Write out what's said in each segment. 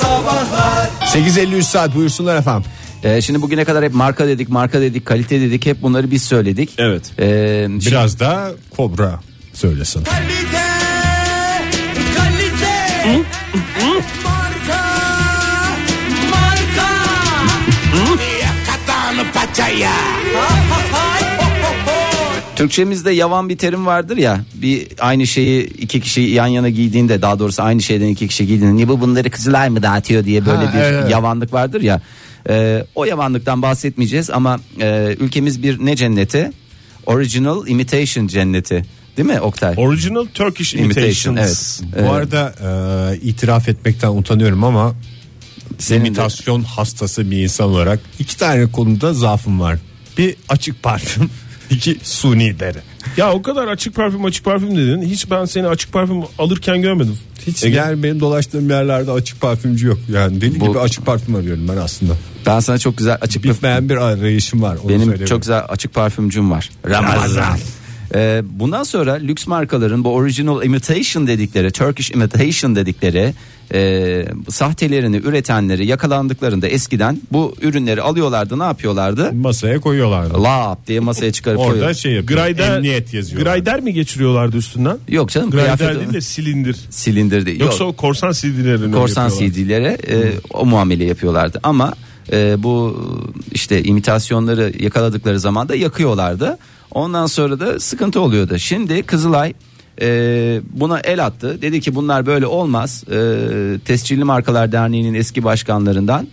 Sabahlar 8.53 saat buyursunlar efendim. Ee, şimdi bugüne kadar hep marka dedik, marka dedik, kalite dedik. Hep bunları biz söyledik. Evet. Ee, şimdi- Biraz da Kobra söylesin. Kalite Türkçemizde yavan bir terim vardır ya. Bir aynı şeyi iki kişi yan yana giydiğinde, daha doğrusu aynı şeyden iki kişi giydiğinde, niye bu bunları Kızılay mı dağıtıyor diye böyle Ha, bir evet. yavanlık vardır ya. Ee, o yavanlıktan bahsetmeyeceğiz ama e, ülkemiz bir ne cenneti? Original imitation cenneti. Değil mi Oktay? Original Turkish Imitation, Imitations. evet. Bu arada e, itiraf etmekten utanıyorum ama Senin de- imitasyon hastası bir insan olarak iki tane konuda zaafım var. Bir açık parfüm, iki suni deri. Ya o kadar açık parfüm açık parfüm dedin. Hiç ben seni açık parfüm alırken görmedim. Hiç Ege. yani benim dolaştığım yerlerde açık parfümcü yok. Yani deli Bu- gibi açık parfüm arıyorum ben aslında. Ben sana çok güzel açık Bitmeyen bir arayışım var. onu Benim söyleyeyim. çok güzel açık parfümcüm var. Ramazan. Ee, bundan sonra lüks markaların bu original imitation dedikleri, Turkish imitation dedikleri e, sahtelerini üretenleri yakalandıklarında eskiden bu ürünleri alıyorlardı ne yapıyorlardı? masaya koyuyorlar. Lap diye masaya çıkarıp Orada koyuyor. şey yapıyor. Grayder, Emniyet yazıyor. Grayder mi geçiriyorlardı üstünden? Yok canım Grayder kıyafet değil de silindir. silindir değil. Yoksa Yok. o korsan CD'lerini korsan. CD'lere e, o muamele yapıyorlardı ama e, bu işte imitasyonları yakaladıkları zaman da yakıyorlardı. Ondan sonra da sıkıntı oluyordu. Şimdi Kızılay e, buna el attı. Dedi ki bunlar böyle olmaz. E, Tescilli Markalar Derneği'nin eski başkanlarından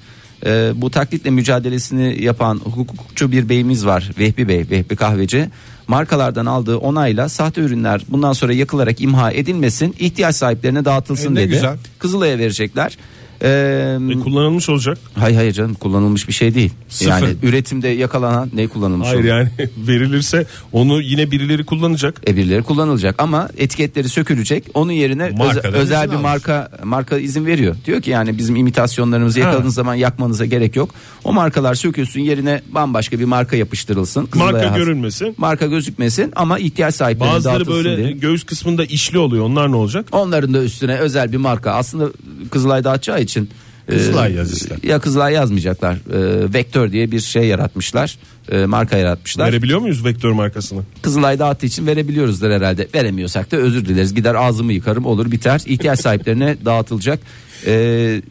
e, bu taklitle mücadelesini yapan hukukçu bir beyimiz var. Vehbi Bey, Vehbi Kahveci. Markalardan aldığı onayla sahte ürünler bundan sonra yakılarak imha edilmesin, ihtiyaç sahiplerine dağıtılsın E, dedi. güzel. Kızılay'a verecekler. Ee, E, kullanılmış olacak. hayır hayır canım kullanılmış bir şey değil. Sıfır. Yani üretimde yakalanan ne kullanılmış? Hayır olur? yani verilirse onu yine birileri kullanacak. E birileri kullanılacak ama etiketleri sökülecek. Onun yerine özel izin bir almış. marka marka izin veriyor. Diyor ki yani bizim imitasyonlarımızı Ha. yakaladığınız zaman yakmanıza gerek yok. O markalar sökülsün yerine bambaşka bir marka yapıştırılsın. Marka has- görünmesin. Marka gözükmesin ama ihtiyaç sahiplerine Bazıları böyle diye. göğüs kısmında işli oluyor. Onlar ne olacak? Onların da üstüne özel bir marka. Aslında Kızılay dağıtacağı için e, Kızılay yaz işte. Ya Kızılay yazmayacaklar. E, Vektör diye bir şey yaratmışlar. E, marka yaratmışlar. Verebiliyor muyuz vektör markasını? Kızılay dağıttığı için verebiliyoruzdur herhalde. Veremiyorsak da özür dileriz. Gider ağzımı yıkarım olur biter. İhtiyaç sahiplerine dağıtılacak.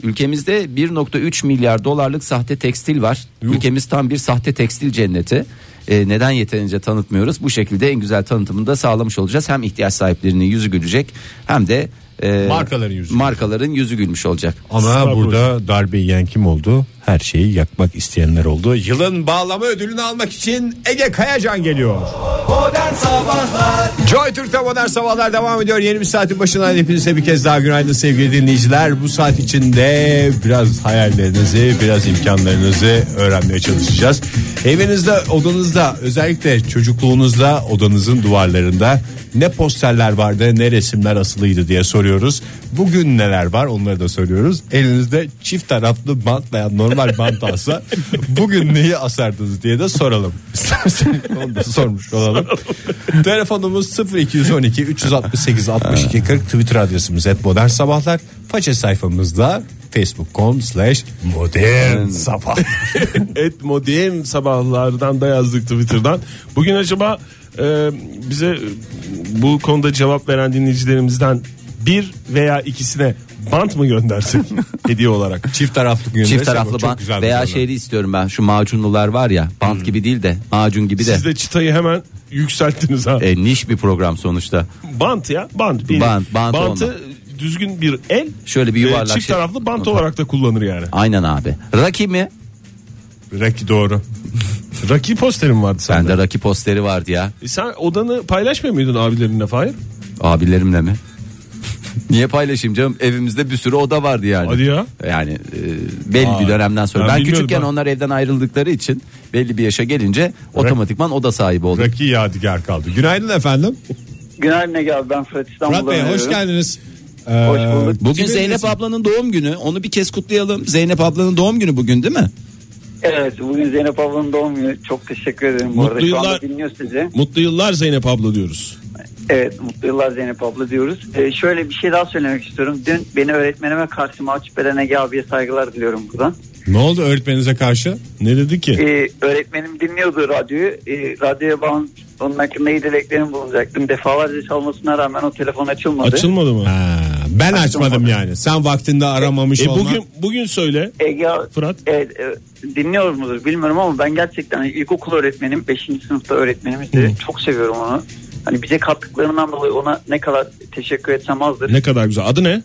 Ülkemizde 1.3 milyar dolarlık sahte tekstil var. Ülkemiz tam bir sahte tekstil cenneti. Neden yeterince tanıtmıyoruz? Bu şekilde en güzel tanıtımını da sağlamış olacağız. Hem ihtiyaç sahiplerinin yüzü gülecek hem de e, Markaların yüzü markaların yüzü gülmüş olacak. Ama Estağfurullah. burada darbe yiyen kim oldu? Her şeyi yakmak isteyenler oldu. Yılın bağlama ödülünü almak için Ege Kayacan geliyor. Modern Sabahlar Joy Türk'te modern sabahlar devam ediyor. Yeni bir saatin başından hepinize bir kez daha günaydın sevgili dinleyiciler. Bu saat içinde biraz hayallerinizi, biraz imkanlarınızı öğrenmeye çalışacağız. Evinizde, odanızda, özellikle çocukluğunuzda odanızın duvarlarında ne posterler vardı, ne resimler asılıydı diye soruyoruz. Bugün neler var onları da soruyoruz. Elinizde çift taraflı bant veya normal bant alsa bugün neyi asardınız diye de soralım. Onu da sormuş olalım. Telefonumuz 0212 368 62 40 Twitter adresimiz et modern sabahlar. Faça sayfamızda facebook.com slash modern sabah. Et modern sabahlardan da yazdık Twitter'dan. Bugün acaba e, bize bu konuda cevap veren dinleyicilerimizden bir veya ikisine bant mı göndersek hediye olarak? Çift taraflı gün. Çift taraflı bant veya şeyi istiyorum ben. Şu macunlular var ya bant gibi değil de macun gibi de. Siz de çıtayı hemen yükselttiniz ha. E, niş bir program sonuçta. Bant ya bant. Bir, Bant, bant bantı olma. düzgün bir el. Şöyle bir yuvarlak e, çift şey. taraflı bant olarak da kullanır yani. Aynen abi. Raki mi? Raki doğru. Raki posterim vardı sende. Bende Raki posteri vardı ya. E sen odanı paylaşmıyor muydun abilerinle Fahir? Abilerimle mi? Niye paylaşayım canım? Evimizde bir sürü oda vardı yani. Hadi ya. Yani e, belli Aa, bir dönemden sonra. ben Ben, küçükken ha. onlar evden ayrıldıkları için belli bir yaşa gelince otomatikman oda sahibi oldum. Raki yadigar kaldı. Günaydın efendim. Günaydın Ege abi ben Fırat İstanbul'dan Fırat Bey hoş geldiniz. Ee, Hoş bulduk. Bugün Zeynep ablanın doğum günü. Onu bir kez kutlayalım. Zeynep ablanın doğum günü bugün değil mi? Evet bugün Zeynep ablanın doğum günü. Çok teşekkür ederim bu Mutlu arada. Şu yıllar. anda dinliyor sizi. Mutlu yıllar Zeynep abla diyoruz. Evet mutlu yıllar Zeynep abla diyoruz. Ee, şöyle bir şey daha söylemek istiyorum. Dün beni öğretmenime karşı mahcup eden Ege abiye saygılar diliyorum buradan. Ne oldu öğretmeninize karşı? Ne dedi ki? Ee, öğretmenim dinliyordu radyoyu. Ee, radyoya bağlı onun hakkında iyi dileklerim bulunacaktım. Defalarca çalmasına rağmen o telefon açılmadı. Açılmadı mı? Ha, ben açmadım yani. Sen vaktinde aramamış E olman. bugün bugün söyle Ege Fırat. Evet, evet, dinliyor mudur bilmiyorum ama ben gerçekten ilkokul öğretmenim 5. sınıfta öğretmenimizdi. Çok seviyorum onu. Hani bize kattıklarından dolayı ona ne kadar teşekkür etsem azdır. Ne kadar güzel. Adı ne?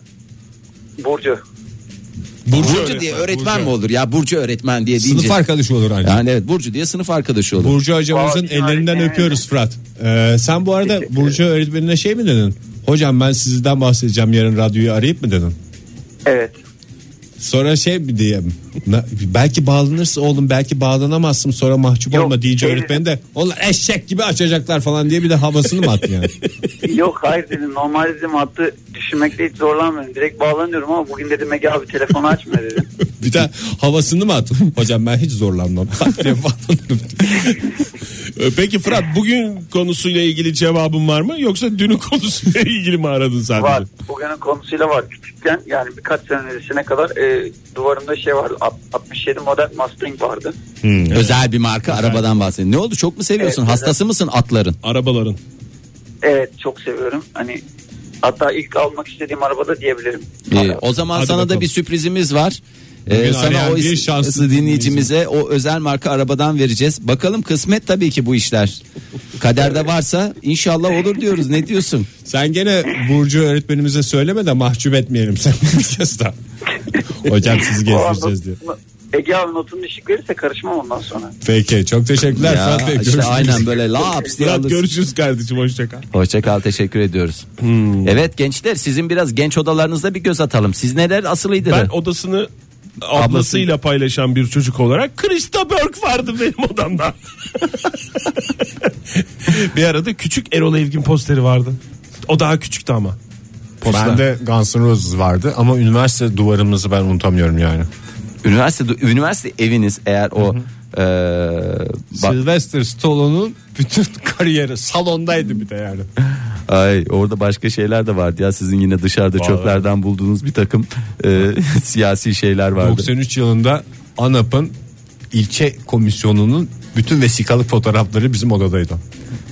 Burcu. Burcu, öğretmen, diye öğretmen Burcu. mi olur ya Burcu öğretmen diye deyince. Sınıf arkadaşı olur ancak. Yani evet Burcu diye sınıf arkadaşı olur. Burcu hocamızın Aa, ellerinden evet. öpüyoruz Fırat. Ee, sen bu arada Teşekkür Burcu öğretmenine şey mi dedin? Hocam ben sizden bahsedeceğim yarın radyoyu arayıp mı dedin? Evet. Sonra şey mi diye na- belki bağlanırsın oğlum belki bağlanamazsın sonra mahcup Yok, olma diyece şey öğretmen de onlar eşek gibi açacaklar falan diye bir de havasını mı attı yani? Yok hayır dedim normal dedim hattı düşünmekte hiç zorlanmıyorum. Direkt bağlanıyorum ama bugün dedim Ege abi telefonu açma dedim. Bir de havasını mı attı? Hocam ben hiç zorlanmam. Tak diye bağlanırım. E, Peki Fırat bugün konusuyla ilgili cevabın var mı? Yoksa dünün konusuyla ilgili mi aradın sadece? var. Bugünün konusuyla var. Küçükken yani birkaç sene öncesine kadar e, duvarımda şey vardı. Alt- 67 model Mustang vardı. Özel bir marka arabadan bahsedin. Ne oldu çok mu seviyorsun? Evet, Hastası mısın atların? Arabaların. Evet çok seviyorum. Hani hatta ilk almak istediğim arabada diyebilirim. Ee, o zaman Hadi sana bakalım. da bir sürprizimiz var. Ee, sana o şanslı dinleyicimize o özel marka arabadan vereceğiz. Bakalım kısmet tabii ki bu işler. Kaderde varsa inşallah olur diyoruz. Ne diyorsun? Sen gene Burcu öğretmenimize söyleme de mahcup etmeyelim sen kez daha. Hocam sizi gezdireceğiz diye. Ege abi notunu düşük verirse karışmam ondan sonra. Peki çok teşekkürler Ya, Fırat Bey. işte Görüşmek aynen böyle laps diye Fırat alırsın. görüşürüz kardeşim hoşçakal. Hoşça kal teşekkür ediyoruz. Evet gençler sizin biraz genç odalarınızda bir göz atalım. Siz neler asılıydı? Ben odasını ablasıyla paylaşan bir çocuk olarak Krista Berg vardı benim odamda. bir arada küçük Erol Evgin posteri vardı. O daha küçüktü ama. Poster. Bende Guns N' Roses vardı ama üniversite duvarımızı ben unutamıyorum yani. Üniversite üniversite eviniz eğer o e, bak- Sylvester Stallone'un bütün kariyeri salondaydı bir de yani. Ay orada başka şeyler de vardı ya sizin yine dışarıda çöplerden bulduğunuz bir takım e, siyasi şeyler vardı. 93 yılında ANAP'ın ilçe komisyonunun bütün vesikalık fotoğrafları bizim odadaydı.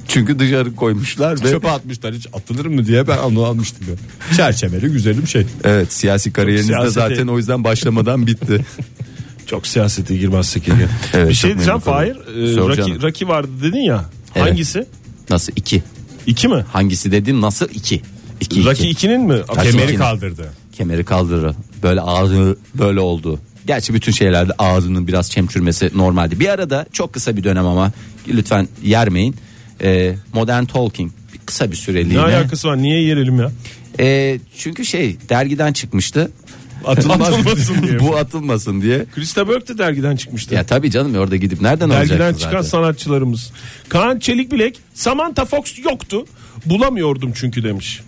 Çünkü dışarı koymuşlar ve Çöpe atmışlar hiç atılır mı diye ben onu almıştım. ya. Çerçeveli güzel bir şey. evet siyasi kariyeriniz de zaten o yüzden başlamadan bitti. Çok siyasete girmezsek. Evet, bir şey diyeceğim Fahir. Sor Raki. Raki vardı dedin ya. Evet. Hangisi? Nasıl iki? İki mi? Hangisi dedim nasıl iki? İki, iki. 2'nin mi? Raki Kemeri ikinin. kaldırdı. Kemeri kaldırır. Böyle ağrı böyle oldu. Gerçi bütün şeylerde ağrının biraz çemçürmesi normaldi. Bir arada çok kısa bir dönem ama lütfen yermeyin. Ee, Modern Talking kısa bir Ne süreliğine. alakası var? Niye yerelim ya? Ee, çünkü şey dergiden çıkmıştı. Atılmasın diye. Bu atılmasın diye. Krista Berg de dergiden çıkmıştı. Ya tabii canım orada gidip nereden Dergiden alacaktı çıkan zaten? sanatçılarımız. Kaan Çelikbilek Samantha Fox yoktu. Bulamıyordum çünkü demiş.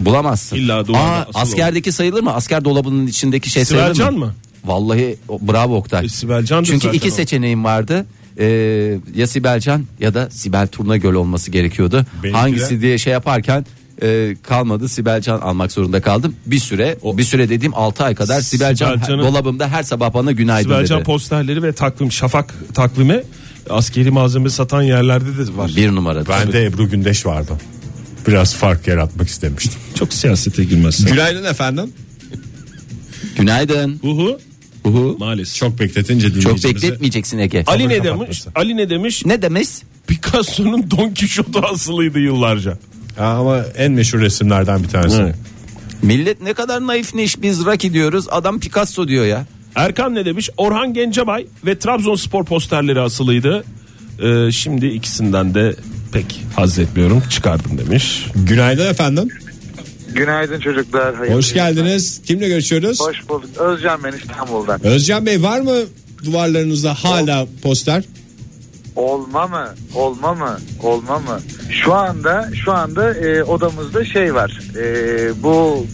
Bulamazsın. İlla duvarda Aa, asılı askerdeki sayılır mı? Asker dolabının içindeki şey sayılır mı? mı? Vallahi o- bravo Oktay. E, Sibel Çünkü zaten iki o. seçeneğim vardı. Ee, ya Sibel Can ya da Sibel Turnagöl olması gerekiyordu. Benimki Hangisi de- diye şey yaparken e, kalmadı. Sibel Can almak zorunda kaldım. Bir süre o bir süre dediğim 6 ay kadar Sibel Can Sibel Can'ın- dolabımda her sabah bana günaydın Sibel dedi. Can posterleri ve takvim şafak takvimi askeri malzeme satan yerlerde de var. bir numara. Ben de Ebru Gündeş vardı. Biraz fark yaratmak istemiştim. Çok siyasete girmezsin. Günaydın efendim. Günaydın. Uhu Uhu. maalesef. Çok bekletince Çok bekletmeyeceksin Ege. Ali ne kapatması. demiş? Ali ne demiş? Ne demiş? Picasso'nun Don Quixote asılıydı yıllarca. Ama en meşhur resimlerden bir tanesi. Evet. Millet ne kadar naifmiş biz Rocky diyoruz adam Picasso diyor ya. Erkan ne demiş? Orhan Gencebay ve Trabzonspor posterleri asılıydı. Ee, şimdi ikisinden de pek haz etmiyorum. Çıkardım demiş. Günaydın efendim. Günaydın çocuklar. Hayırlı Hoş geldiniz. Kimle görüşüyoruz? Hoş bulduk. Özcan ben İstanbul'dan. Özcan Bey var mı duvarlarınızda hala poster? Olma mı? Olma mı? Olma mı? Şu anda şu anda e, odamızda şey var. E, bu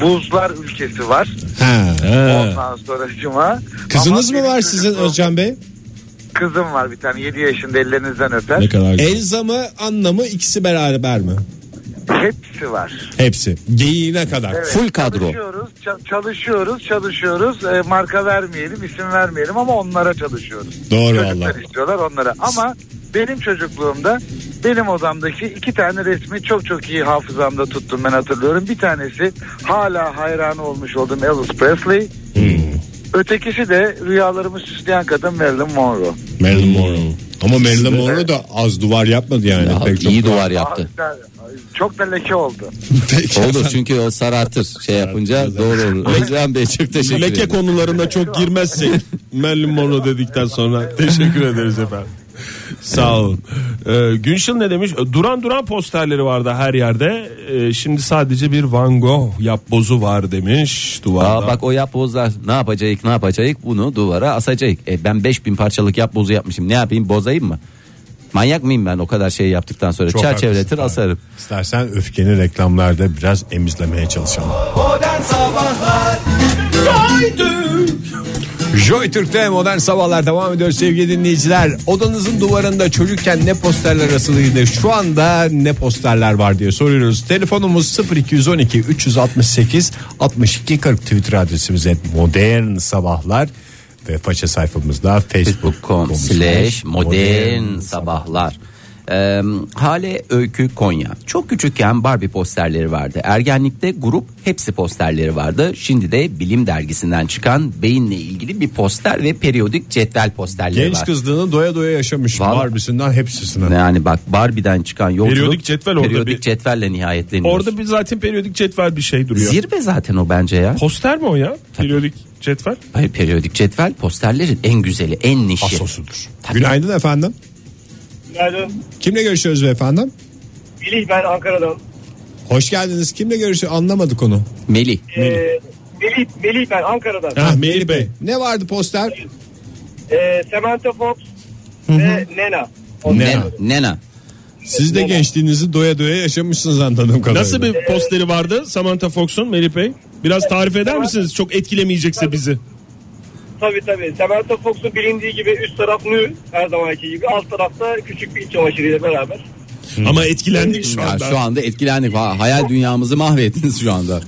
buzlar ülkesi var. Ha. Ondan sonra cuma. Kızınız Ama mı var sizin çocukluğum- Özcan Bey? Kızım var bir tane 7 yaşında ellerinizden öper. Ne kadar güzel. Elza mı Anna mı ikisi beraber mi? Hepsi var. Hepsi. Geyiğine kadar. Evet, Full kadro. Çalışıyoruz, ça- çalışıyoruz, çalışıyoruz. Ee, marka vermeyelim, isim vermeyelim ama onlara çalışıyoruz. Doğru Çocuklar valla. istiyorlar onlara. Ama benim çocukluğumda benim odamdaki iki tane resmi çok çok iyi hafızamda tuttum ben hatırlıyorum. Bir tanesi hala hayranı olmuş olduğum Elvis Presley. Ötekisi de rüyalarımı süsleyen kadın Marilyn Monroe. Marilyn Monroe. Ama Marilyn Monroe da az duvar yapmadı yani. Ya, Pek çok iyi duvar yaptı. Aa, Çok da leke oldu. Peki Olur çünkü o sarartır şey yapınca doğru olur. Özlem Bey çok teşekkür Leke ederim. konularına çok girmezsek Marilyn Monroe dedikten sonra teşekkür ederiz efendim. Sağ olun. Ee, Günşil ne demiş? Duran duran posterleri vardı her yerde. Ee, şimdi sadece bir Van Gogh yapbozu var demiş duvarda. Aa, bak o yapbozlar ne yapacağız ne yapacağız bunu duvara asacağız. E, ben 5000 parçalık yapbozu yapmışım ne yapayım bozayım mı? Manyak mıyım ben o kadar şey yaptıktan sonra Çok çerçeveletir haklısın. asarım. İstersen öfkeni reklamlarda biraz emizlemeye çalışalım. Modern Sabahlar Joy Türk'te modern sabahlar devam ediyor sevgili dinleyiciler. Odanızın duvarında çocukken ne posterler asılıydı? Şu anda ne posterler var diye soruyoruz. Telefonumuz 0212 368 62 40 Twitter adresimiz et modern sabahlar ve faça sayfamızda Facebook.com slash modern sabahlar. Ee, Hale Öykü Konya. Çok küçükken Barbie posterleri vardı. Ergenlikte grup hepsi posterleri vardı. Şimdi de Bilim Dergisi'nden çıkan beyinle ilgili bir poster ve periyodik cetvel posterleri Genç var. kızlığını doya doya yaşamış Vallahi- Barbie'sinden hepsisine. Yani bak Barbie'den çıkan yolculuk Periyodik cetvel orada periyodik bir- cetvelle nihayetleniyor. Orada bir zaten periyodik cetvel bir şey duruyor. Zirve zaten o bence ya. Poster mi o ya? Periyodik cetvel. Hayır periyodik cetvel posterlerin en güzeli en nişi. Asosudur. Günaydın efendim. Günaydın. Kimle görüşüyoruz efendim? Melih ben Ankara'dan. Hoş geldiniz. Kimle görüşüyoruz? Anlamadık onu. Melih. Ee, Melih, Melih ben Ankara'dan. Ha, Melih Bey. Ne vardı poster? Ee, Samantha Fox ve Nena. Onlar. Nena. Nena. Siz de gençliğinizi doya doya yaşamışsınız anladığım kadarıyla. Nasıl bir posteri vardı Samantha Fox'un Melih Bey? Biraz tarif eder misiniz? Çok etkilemeyecekse bizi. Tabii tabii. Samantha Fox'un bilindiği gibi üst taraf nü her zamanki gibi. Alt tarafta küçük bir iç çamaşırıyla beraber. Ama etkilendik şu Ya anda. şu anda etkilendik. Ha- Hayal dünyamızı mahvettiniz şu anda.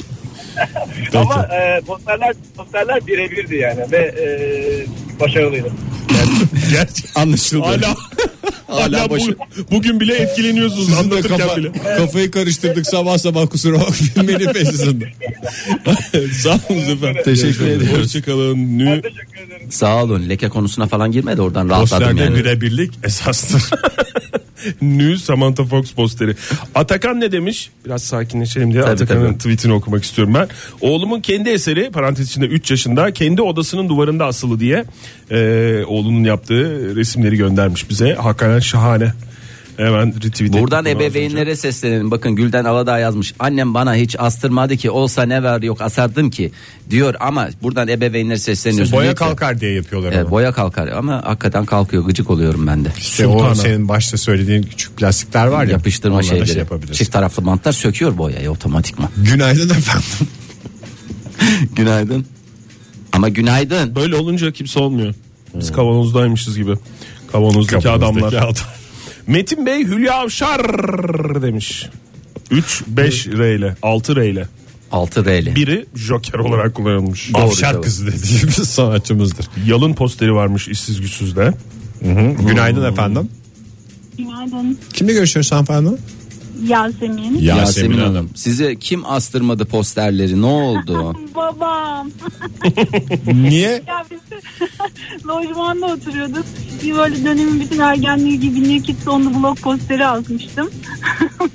Ama e, posterler, posterler birebirdi yani ve e, başarılıydı. Gerçi Anlaşıldı. hala hala bu- başı- bugün bile etkileniyorsunuz Sizin anlatırken kafa, bile. kafayı karıştırdık sabah sabah kusura bakmayın Melih Bey sizin de. Sağ olun efendim. Teşekkür ediyoruz. Hoşçakalın. Nü. Ederim. Sağ olun. Leke konusuna falan girme de oradan rahatladım Posterde yani. birebirlik esastır. Nü Samantha Fox posteri. Atakan ne demiş? Biraz sakinleşelim diye Atakan'ın tweetini okumak istiyorum ben. Oğlumun kendi eseri parantez içinde 3 yaşında kendi odasının duvarında asılı diye e, oğlunun yaptığı resimleri göndermiş bize. Hakikaten şahane. Hemen retweet Buradan ebeveynlere seslenelim. Bakın Gülden Aladağ yazmış. Annem bana hiç astırmadı ki olsa ne var yok asardım ki diyor ama buradan ebeveynlere sesleniyoruz. Boya Diyor ki, kalkar diye yapıyorlar Evet, onu. boya kalkar ama hakikaten kalkıyor gıcık oluyorum ben de. İşte o senin başta söylediğin küçük plastikler var ya. Yapıştırma onlarla şeyleri. Şey yapabilirsin. Çift taraflı bantlar söküyor boyayı otomatikman. Günaydın efendim. günaydın. Ama günaydın. Böyle olunca kimse olmuyor. Biz kavanozdaymışız gibi. Kavanozdaki, Kavanozdaki adamlar. adam. Metin Bey Hülya Avşar demiş. 3 5 R ile 6 R ile. 6 R'li. Biri Joker olarak kullanılmış. Avşar tabii. kızı dediğimiz sanatçımızdır. Yalın posteri varmış işsiz güçsüzde. Günaydın efendim. Günaydın Kimle görüşüyoruz hanımefendi? Yasemin. Yasemin Hanım. Size kim astırmadı posterleri ne oldu? Babam. Niye? Ya biz lojmanda oturuyorduk. Bir böyle dönemin bütün ergenliği gibi New Kids on the Block posteri asmıştım.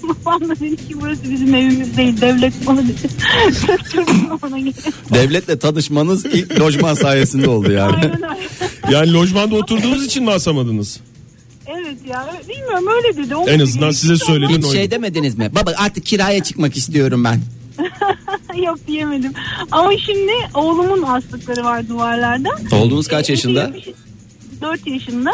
Babam da dedi ki burası bizim evimiz değil devlet bana dedi. Devletle tanışmanız ilk lojman sayesinde oldu yani. Aynen öyle. Yani lojmanda oturduğunuz için mi asamadınız? Evet ya bilmiyorum öyle dedi. Onun En azından size hiç söyledim. Hiç şey demediniz mi? Baba artık kiraya çıkmak istiyorum ben. Yok diyemedim. Ama şimdi oğlumun astıkları var duvarlarda. Oğlunuz kaç yaşında? 4 yaşında.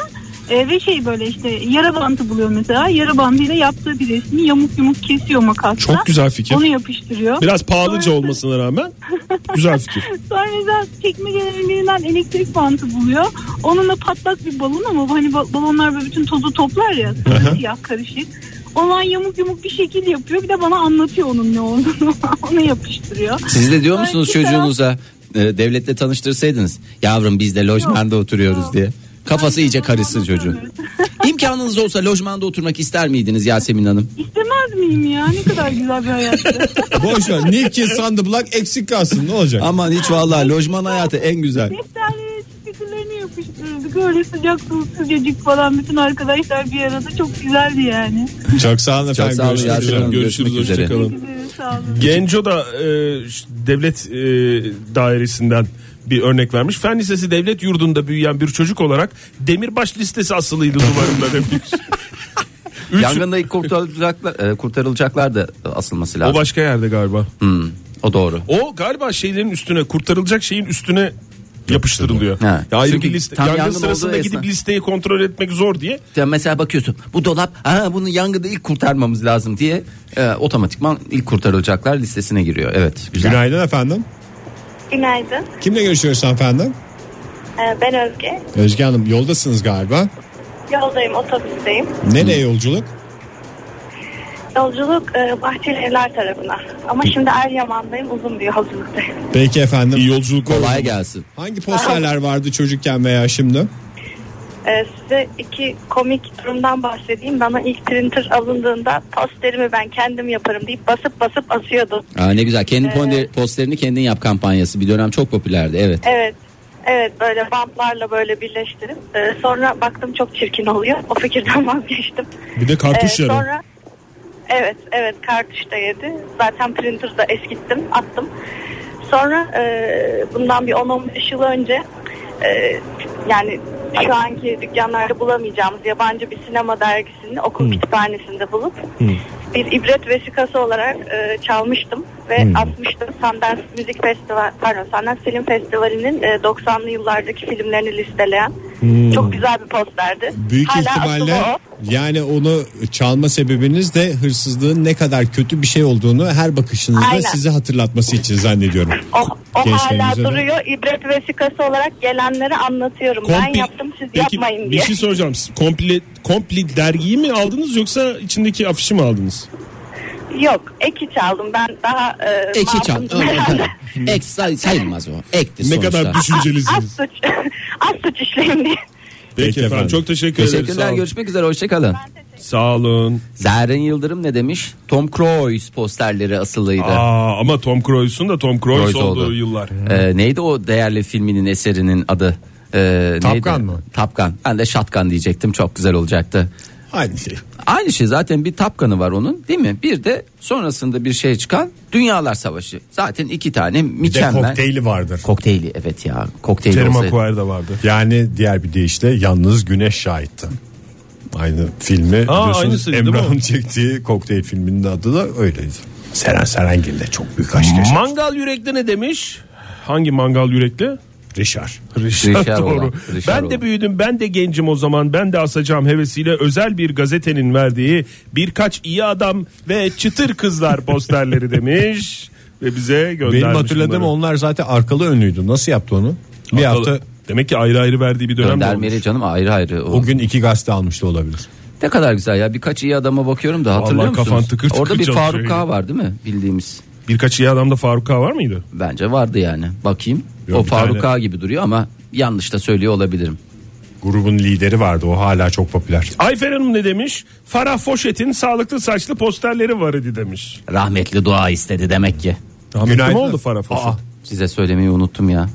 E, ve şey böyle işte yara bantı buluyor mesela. Yara bandıyla yaptığı bir resmi yamuk yumuk kesiyor makasla. Çok güzel fikir. Onu yapıştırıyor. Biraz pahalıca olmasına rağmen güzel fikir. Sonra mesela çekmecelerin birinden elektrik bantı buluyor. Onunla patlak bir balon ama hani ba- balonlar böyle bütün tozu toplar ya. siyah karışık. Olan yamuk yumuk bir şekil yapıyor. Bir de bana anlatıyor onun ne olduğunu. Onu yapıştırıyor. Siz de diyor musunuz taraf- çocuğunuza e, devletle tanıştırsaydınız yavrum biz de lojmanda oturuyoruz diye. Kafası iyice karışsın çocuğun. İmkanınız olsa lojmanda oturmak ister miydiniz Yasemin Hanım? İstemez miyim ya? Ne kadar güzel bir hayattı. Boş ver. Nifki sandı bulak eksik kalsın ne olacak? Aman hiç vallahi lojman hayatı en güzel. Defterlere stickerlerini yapıştırırdık. Öyle sıcak su sıcacık falan bütün arkadaşlar bir arada çok güzeldi yani. Çok sağ olun efendim. sağ olun Görüşmek Yasemin üzere. Hanım. Görüşürüz Görüşmek üzere. hoşçakalın. Sağ olun. Genco da e, devlet e, dairesinden bir örnek vermiş. Fen Lisesi devlet yurdunda büyüyen bir çocuk olarak demirbaş listesi asılıydı duvarında demiş. Üç- Yangında ilk kurtarılacaklar, e, kurtarılacaklar da asılması lazım. o başka yerde galiba. Hmm, o doğru. O galiba şeylerin üstüne kurtarılacak şeyin üstüne yapıştırılıyor. Ha. Ya ayrı Çünkü bir liste. tam Yangın yangın sırasında gidip esna- listeyi kontrol etmek zor diye. Ya mesela bakıyorsun bu dolap ha bunu yangında ilk kurtarmamız lazım diye e, otomatikman ilk kurtarılacaklar listesine giriyor. Evet güzel. Günaydın efendim. Günaydın. Kimle görüşüyoruz efendim? Ee, ben Özge. Özge Hanım yoldasınız galiba. Yoldayım, otobüsteyim. Nereye yolculuk? Yolculuk e, Bahçeli Evler tarafına. Ama şimdi Eryaman'dayım, uzun bir yolculuktayım. Peki efendim. İyi yolculuklar. Kolay gelsin. Hangi posterler vardı çocukken veya şimdi? Ee, size iki komik durumdan bahsedeyim. Bana ilk printer alındığında posterimi ben kendim yaparım deyip basıp basıp asıyordum. Aa, ne güzel kendi ponde- posterini kendin yap kampanyası bir dönem çok popülerdi evet. Evet. Evet böyle bantlarla böyle birleştirip e, sonra baktım çok çirkin oluyor. O fikirden vazgeçtim. Bir de kartuş Ee, yarı. sonra evet evet kartuş da yedi. Zaten printer'da eskittim attım. Sonra e, bundan bir 10-15 yıl önce e, yani şu anki dükkanlarda bulamayacağımız yabancı bir sinema dergisini okul kütüphanesinde bulup bir ibret vesikası olarak e, çalmıştım ve asmıştım. Sundance Müzik Festival pardon Sundance Film Festivali'nin e, 90'lı yıllardaki filmlerini listeleyen çok güzel bir posterdi. Büyük Hala ihtimalle o. yani onu çalma sebebiniz de hırsızlığın ne kadar kötü bir şey olduğunu her bakışınızda Aynen. size hatırlatması için zannediyorum. O, o hala duruyor. İbret vesikası olarak gelenlere anlatıyorum. ben Komple- yaptım siz Peki, yapmayın bir diye. şey soracağım. Komple, komple dergiyi mi aldınız yoksa içindeki afişi mi aldınız? Yok eki çaldım. Ben daha e, Ek hiç. Ek say- sayılmaz o. Ektir Ne sonuçta. kadar az düşüncelisiniz. suç, az suç işleyeyim diye. Peki, efendim. efendim. Çok teşekkür ederiz. Sağ Teşekkürler olun. görüşmek üzere hoşçakalın. Sağ olun. Zerrin Yıldırım ne demiş? Tom Cruise posterleri asılıydı. Aa, ama Tom Cruise'un da Tom Cruise, Cruise olduğu oldu. yıllar. Ee, neydi o değerli filminin eserinin adı? Ee? Gun mı? Top Gun. Ben de Shotgun diyecektim. Çok güzel olacaktı. Aynı şey. Aynı şey zaten bir Top Gun'ı var onun değil mi? Bir de sonrasında bir şey çıkan Dünyalar Savaşı. Zaten iki tane Bir de mükemmel. kokteyli vardır. Kokteyli evet ya. Kokteyli Jerry olsaydı. Maguire da vardı. Yani diğer bir deyişle yalnız güneş şahitti. Aynı filmi biliyorsunuz değil mi Emrah'ın çektiği kokteyl filminin adı da öyleydi. Seren Serengil de çok büyük aşk yaşamış. Mangal yürekli ne demiş? Hangi mangal yürekli? Richard. Richard, Richard doğru. olan, Richard ben de olan. büyüdüm ben de gencim o zaman ben de asacağım hevesiyle özel bir gazetenin verdiği birkaç iyi adam ve çıtır kızlar posterleri demiş ve bize göndermiş. Benim hatırladığım bunları. onlar zaten arkalı önlüydü. Nasıl yaptı onu? Bir Arkalı- hafta Demek ki ayrı ayrı verdiği bir dönem de Göndermeli olmuş. canım ayrı ayrı. O, o gün iki gazete almış da olabilir. Ne kadar güzel ya birkaç iyi adama bakıyorum da hatırlıyor Vallahi kafan musunuz? tıkır tıkır Orada bir Faruk. K var değil mi bildiğimiz? Birkaç iyi adamda Faruk K var mıydı? Bence vardı yani. Bakayım. Yok, o bir Faruk tane- K gibi duruyor ama yanlış da söylüyor olabilirim. Grubun lideri vardı o hala çok popüler. Ayfer Hanım ne demiş? Farah Foşet'in sağlıklı saçlı posterleri var idi demiş. Rahmetli dua istedi demek ki. Günaydın. mi oldu Farah Foşet? Aa, Size söylemeyi unuttum ya.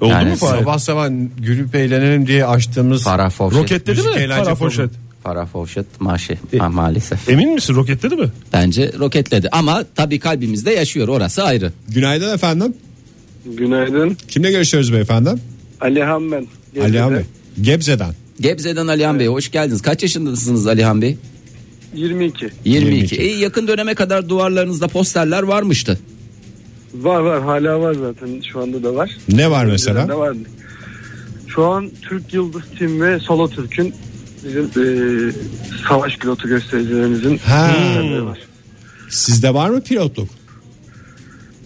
Oldu Yani mu Fahir? sabah sabah gülüp eğlenelim diye açtığımız Farah Fawcett. Roketledi Müzik mi eğlence Farah programı. Farah Fawcett maaşı E- Ha, maalesef. Emin misin roketledi mi? Bence roketledi ama tabii kalbimizde yaşıyor orası ayrı. Günaydın efendim. Günaydın. Kimle görüşüyoruz beyefendi? Alihan ben. Alihan Bey. Gebze'den. Gebze'den Alihan Bey hoş geldiniz. Kaç yaşındasınız Alihan Bey? 22. 22. 22. İyi yakın döneme kadar duvarlarınızda posterler varmıştı. Var var hala var zaten şu anda da var. Ne var mesela? de vardı. Şu an Türk Yıldız Tim ve Solo Türk'ün bizim e, savaş pilotu göstericilerimizin Ha. var. Sizde var mı pilotluk?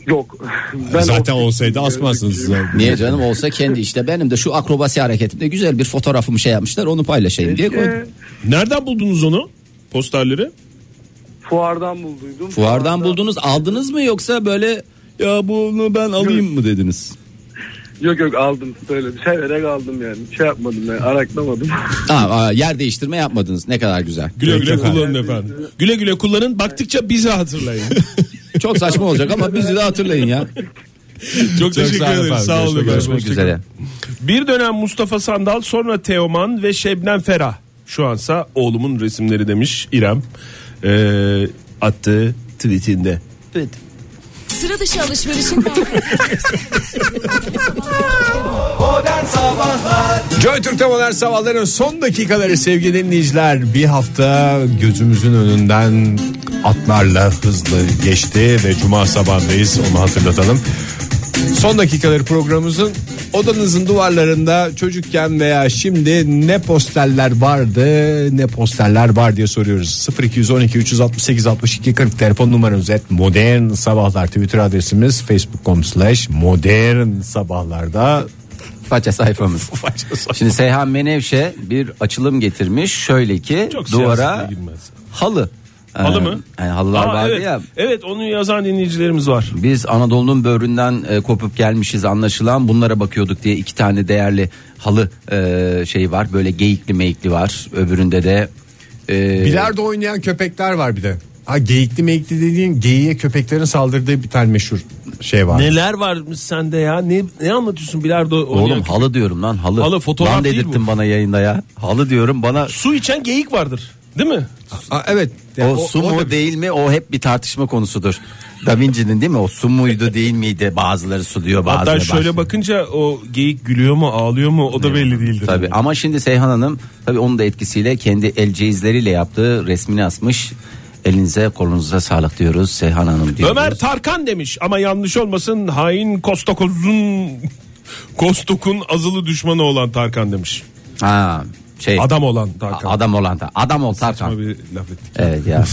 Yok. Ben Zaten olsaydı asmazsınız. Niye canım olsa kendi işte benim de şu akrobasi hareketimde güzel bir fotoğrafımı şey yapmışlar onu paylaşayım diye koydum. Nereden buldunuz onu? Posterleri? fuardan bulduydum. Fuardan Fuarda- buldunuz aldınız mı yoksa böyle ya bunu ben alayım mı dediniz? Yok yok aldım böyle severek aldım yani. Şey yapmadım yani araklamadım. Aa, aa, yer değiştirme yapmadınız ne kadar güzel. Güle güle kullanın efendim. Güle güle kullanın. Baktıkça bizi hatırlayın. Çok saçma olacak ama bizi de hatırlayın ya. Çok, teşekkür sağ olun ederim. Sağ olun. Görüşmek. Görüşmek üzere. Bir dönem Mustafa Sandal sonra Teoman ve Şebnem Ferah. Şu ansa oğlumun resimleri demiş İrem. Ee, attığı tweetinde. Evet. Sıra dışı alışverişin Modern Sabahlar Joy Türk'te modern sabahların son dakikaları sevgili dinleyiciler. Bir hafta gözümüzün önünden atlarla hızlı geçti ve cuma sabahındayız onu hatırlatalım. Son dakikaları programımızın odanızın duvarlarında çocukken veya şimdi ne posterler vardı ne posterler var diye soruyoruz. 0212 368 62 40 telefon numaramız et modern sabahlar Twitter adresimiz facebook.com slash modern sabahlarda Faça sayfamız. Şimdi Seyhan Menevşe bir açılım getirmiş. Şöyle ki Çok duvara halı. Halı Ee, mı? Yani halılar Aa, vardı evet. ya. Evet onu yazan dinleyicilerimiz var. Biz Anadolu'nun böğründen e, kopup gelmişiz anlaşılan bunlara bakıyorduk diye iki tane değerli halı e, şeyi var. Böyle geyikli meyikli var. Öbüründe de e, Bilardo oynayan köpekler var bir de. Ha geyikli meyikli dediğin geyiğe köpeklerin saldırdığı bir tane meşhur şey var. Neler varmış sende ya? Ne ne anlatıyorsun bilardo Oğlum oynayan? halı diyorum lan halı. Halı, fotoğraf lan değil bu. bana yayında ya. Halı diyorum bana. Su içen geyik vardır. Değil mi? Ha, evet. O, Yani su mu da- değil mi o hep bir tartışma konusudur. Da Vinci'nin değil mi o su muydu değil miydi bazıları su diyor bazıları Hatta şöyle başka. bakınca o geyik gülüyor mu ağlıyor mu o da belli değildir. Tabii ama şimdi Seyhan Hanım tabii onun da etkisiyle kendi el cihizleriyle yaptığı resmini asmış. Elinize kolunuza sağlık diyoruz Seyhan Hanım diyoruz. Ömer Tarkan demiş ama yanlış olmasın hain Kostok'un Kostok'un azılı düşmanı olan Tarkan demiş. Ha, şey, Adam olan Tarkan. adam olan da adam ol Tarkan. Saçma bir laf ettik. Evet ya.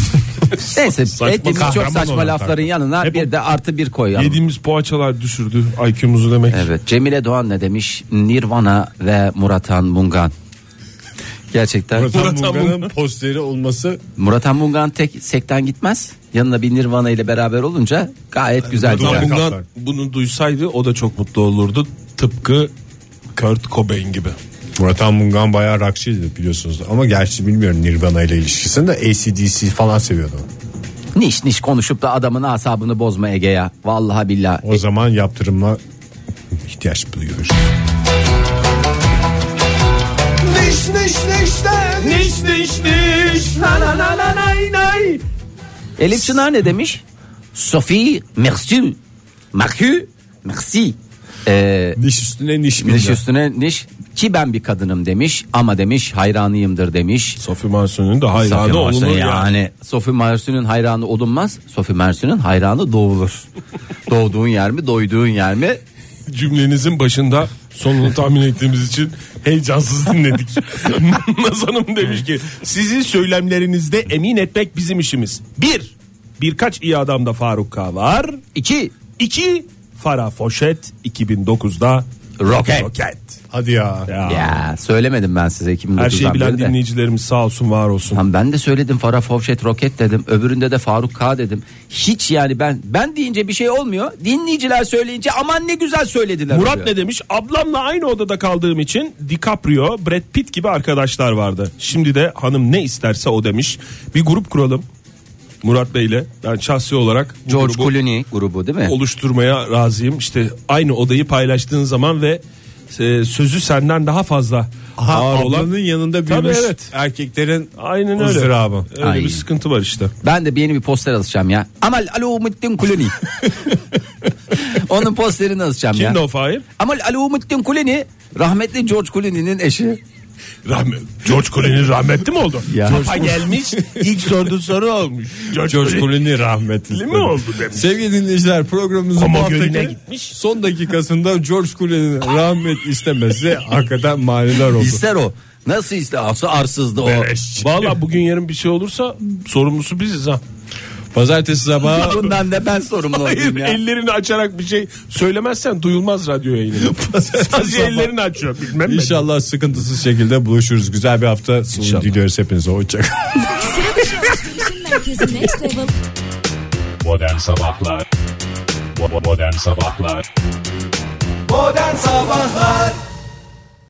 Neyse ettiğimiz çok saçma lafların Tarkan. yanına Hep bir de artı bir koyalım. Yediğimiz poğaçalar düşürdü IQ'muzu demek. Evet Cemile Doğan ne demiş? Nirvana ve Muratan Mungan. Gerçekten Murat Murat Munga'nın Mungan. posteri olması Muratan Mungan tek sekten gitmez. Yanına bir Nirvana ile beraber olunca gayet güzel Murat gider. Mungan- bunu duysaydı o da çok mutlu olurdu. Tıpkı Kurt Cobain gibi. Murat Mungan bayağı rockçıydı biliyorsunuz. Ama gerçi bilmiyorum Nirvana ile ilişkisini de ACDC falan seviyordu. Niş niş konuşup da adamın asabını bozma Ege ya. Vallahi billahi. O zaman yaptırıma ihtiyaç duyuyoruz. Niş niş nişten Niş niş niş na na na na nay nay. Elif Çınar ne demiş? Sophie merci. Merci. Merci. Ee, Niş üstüne niş niş üstüne niş ki ben bir kadınım demiş ama demiş hayranıyımdır demiş. Sophie Marceau'nun da hayranı Sophie olunur yani. yani. Sophie Marceau'nun hayranı olunmaz. Sophie Marceau'nun hayranı doğulur. Doğduğun yer mi, doyduğun yer mi? Cümlenizin başında sonunu tahmin ettiğimiz için heyecansız dinledik. Naz Hanım demiş ki sizi söylemlerinizde emin etmek bizim işimiz. Bir, birkaç iyi adamda Faruk K var. İki, İki, Farah Foşet 2009'da Roket. Roket. Hadi ya. Ya. Ya söylemedim ben size 2009'dan Her şeyi bilen beri de. dinleyicilerimiz sağ olsun var olsun. Tamam ben de söyledim Farah Fawcett Roket dedim. Öbüründe de Faruk K dedim. Hiç yani ben ben deyince bir şey olmuyor. Dinleyiciler söyleyince aman ne güzel söylediler. Murat oluyor. ne demiş? Ablamla aynı odada kaldığım için DiCaprio, Brad Pitt gibi arkadaşlar vardı. Şimdi de hanım ne isterse o demiş. Bir grup kuralım. Murat Bey'le ben şahsi olarak bu George grubu Clooney grubu değil mi? oluşturmaya razıyım. İşte aynı odayı paylaştığın zaman ve e, sözü senden daha fazla Ha, ağır olan. ablanın yanında Tabii, büyümüş evet. erkeklerin Aynen öyle. ızdırabı. Öyle Ay. bir sıkıntı var işte. Ben de bir yeni bir poster alacağım ya. Amal Alumuddin Clooney. Onun posterini alacağım ya. Kimdi o Fahir? Amal Alumuddin Clooney rahmetli George Clooney'nin eşi. Rahmet, George Clooney rahmetli mi oldu? Ya. Kafa gelmiş ilk sorduğu soru olmuş. George, George Clooney. Rahmetli. mi oldu demiş. Sevgili dinleyiciler programımızın haftaki Gölü'ne gitmiş. son dakikasında George Clooney'nin rahmet istemesi hakikaten manidar oldu. İster o. Nasıl ister? Arsızdı o. Valla bugün yarın bir şey olursa sorumlusu biziz ha. Pazartesi sabahı Bundan da ben sorumlu Hayır olayım ya. ellerini açarak bir şey söylemezsen duyulmaz radyo yayını. Sadece sabah. ellerini açıyor bilmem ne. İnşallah sıkıntısız şekilde buluşuruz. Güzel bir hafta sonu İnşallah. diliyoruz hepinize. Hoşçakalın. Sıra dışı alışverişin Herkesin next level. Modern Sabahlar Modern Sabahlar Modern Sabahlar